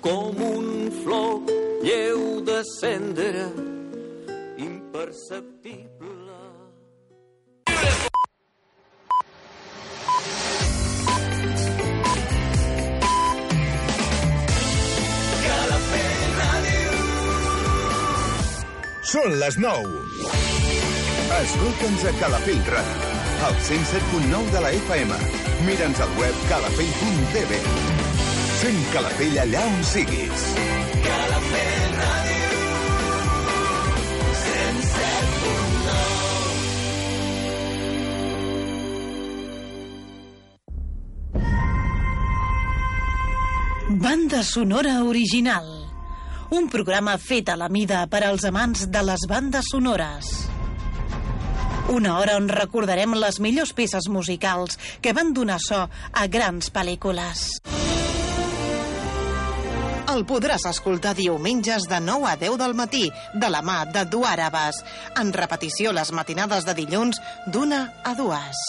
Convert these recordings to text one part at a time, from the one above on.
com un floc lleu de cendra imperceptible. Són les 9. Escolta'ns a Calafell Ràdio, al 107.9 de la FM. Mira'ns al web calafell.tv. Fem Calafell allà on siguis. Calafell Ràdio 107.9 Banda sonora original. Un programa fet a la mida per als amants de les bandes sonores. Una hora on recordarem les millors peces musicals que van donar so a grans pel·lícules. El podràs escoltar diumenges de 9 a 10 del matí, de la mà de Duàrabes. En repetició les matinades de dilluns d'una a dues.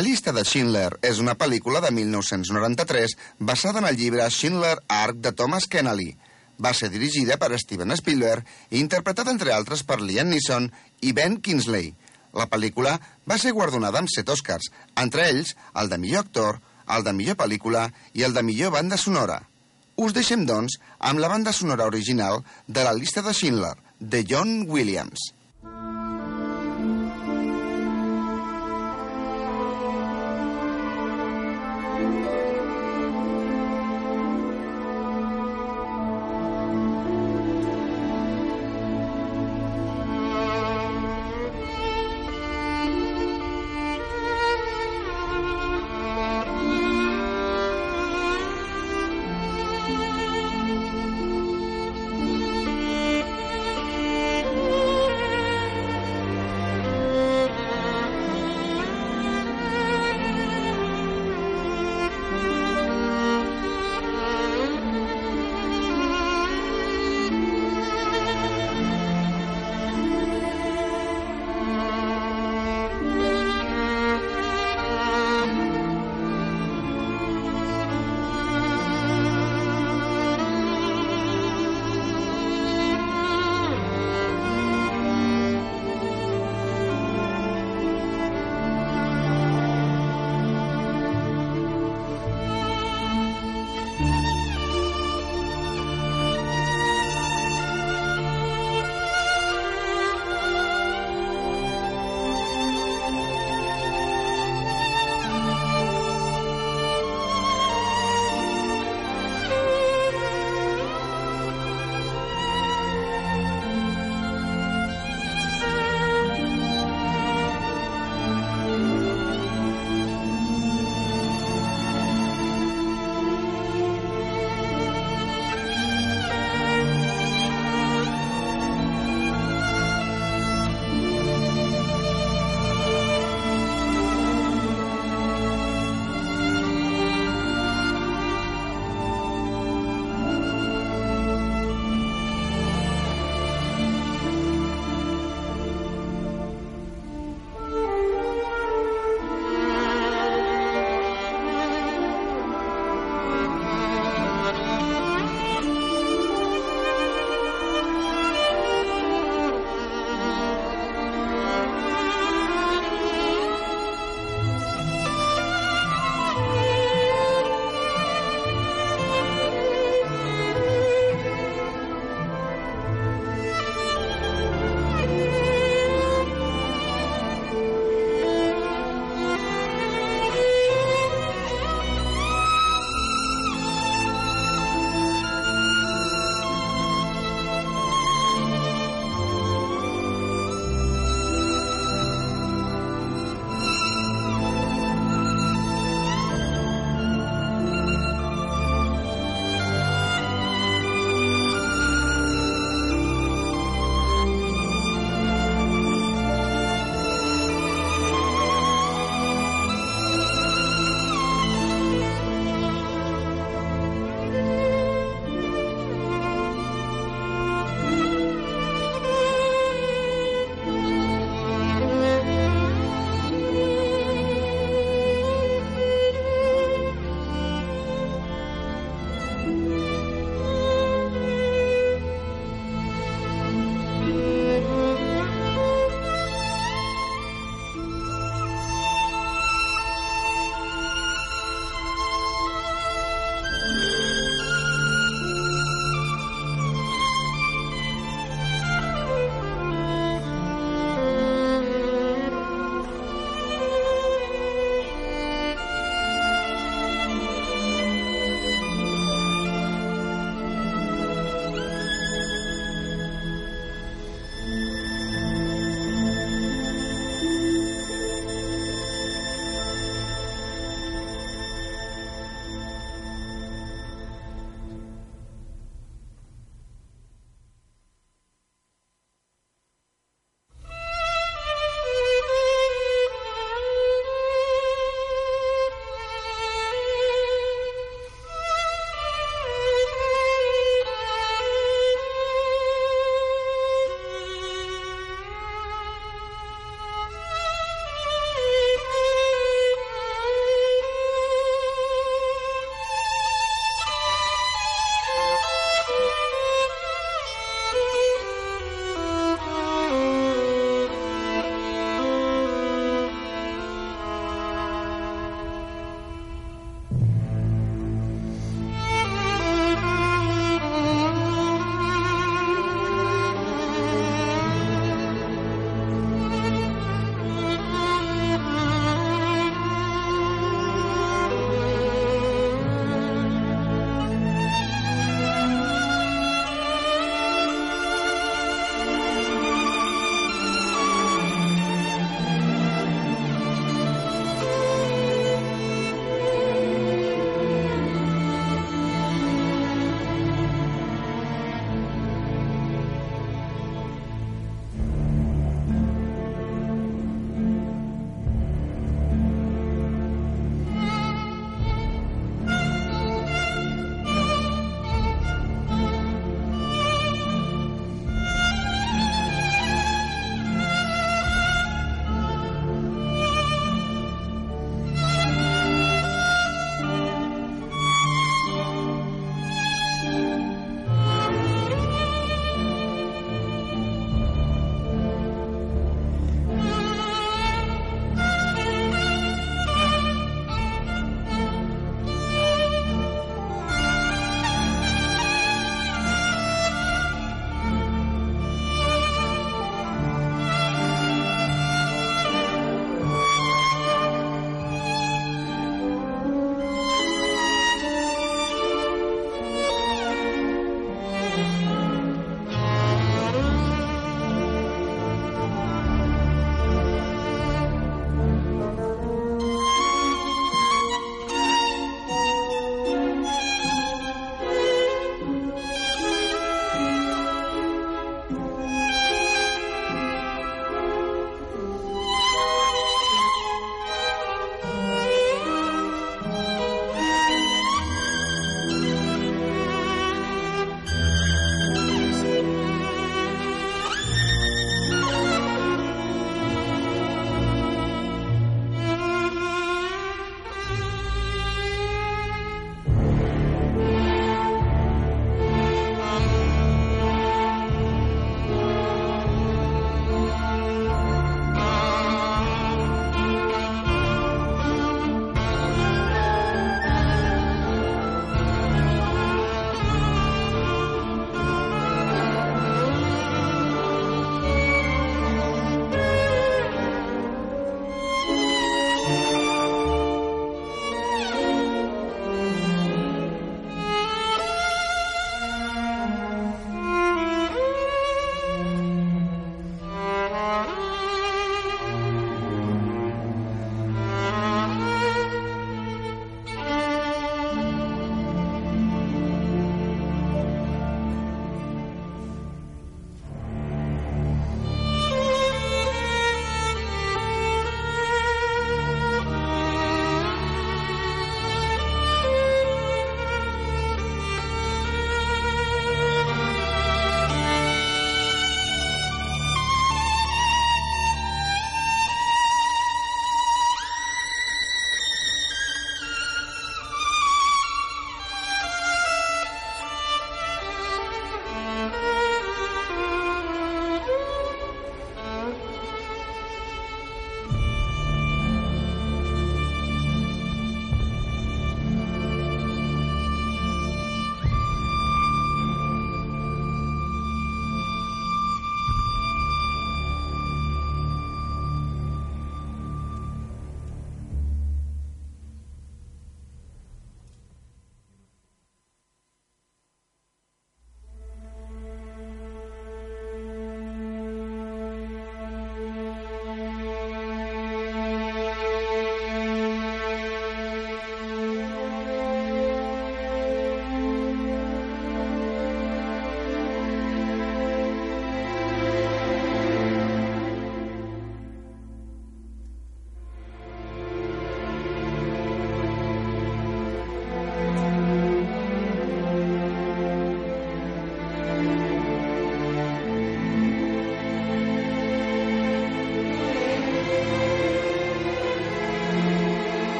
La llista de Schindler és una pel·lícula de 1993 basada en el llibre Schindler Arc de Thomas Kennelly. Va ser dirigida per Steven Spielberg i interpretada, entre altres, per Liam Neeson i Ben Kingsley. La pel·lícula va ser guardonada amb set Oscars, entre ells el de millor actor, el de millor pel·lícula i el de millor banda sonora. Us deixem, doncs, amb la banda sonora original de la llista de Schindler, de John Williams.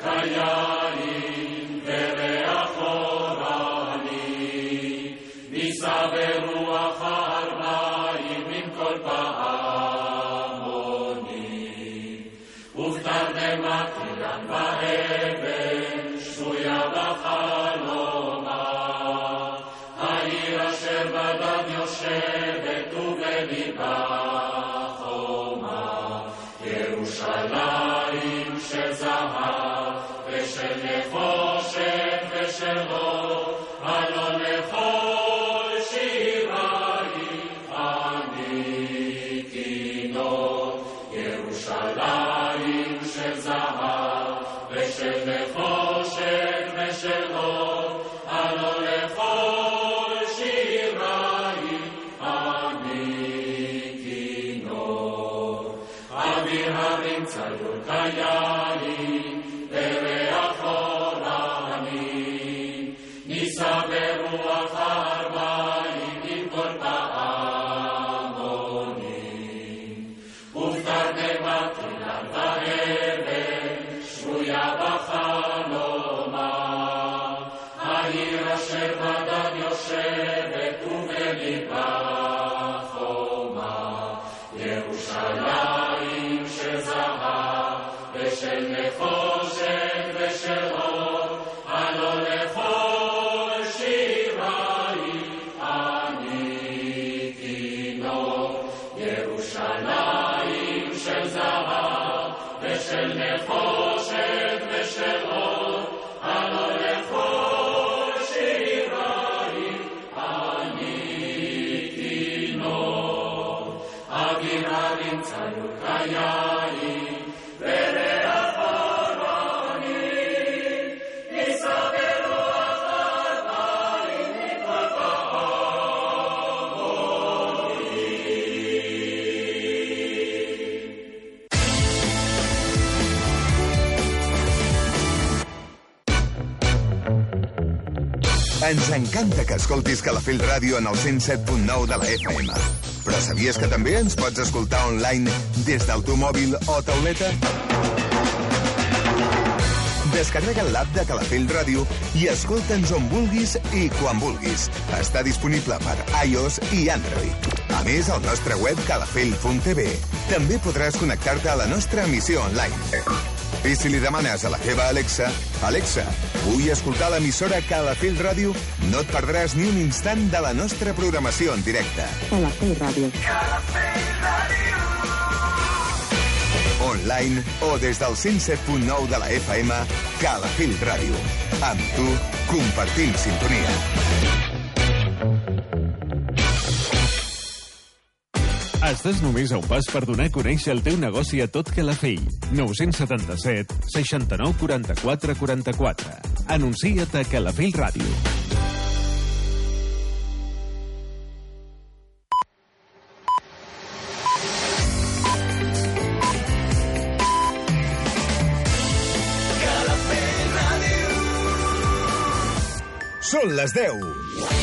Kaya Michel, Michel, Michel, Ens encanta que escoltis Calafell Ràdio en el 107.9 de la FM. Però sabies que també ens pots escoltar online des del teu mòbil o tauleta? Descarrega l'app de Calafell Ràdio i escolta'ns on vulguis i quan vulguis. Està disponible per iOS i Android. A més, al nostre web calafell.tv també podràs connectar-te a la nostra emissió online. I si li demanes a la teva Alexa, Alexa, vull escoltar l'emissora Calafell Ràdio, no et perdràs ni un instant de la nostra programació en directe. Calafell Ràdio. Online o des del 107.9 de la FM, Calafell Ràdio. Amb tu, compartim sintonia. Estàs només a un pas per donar a conèixer el teu negoci a tot Calafell. 977 69 44 44. Anuncia't a Calafell Ràdio. Són les 10.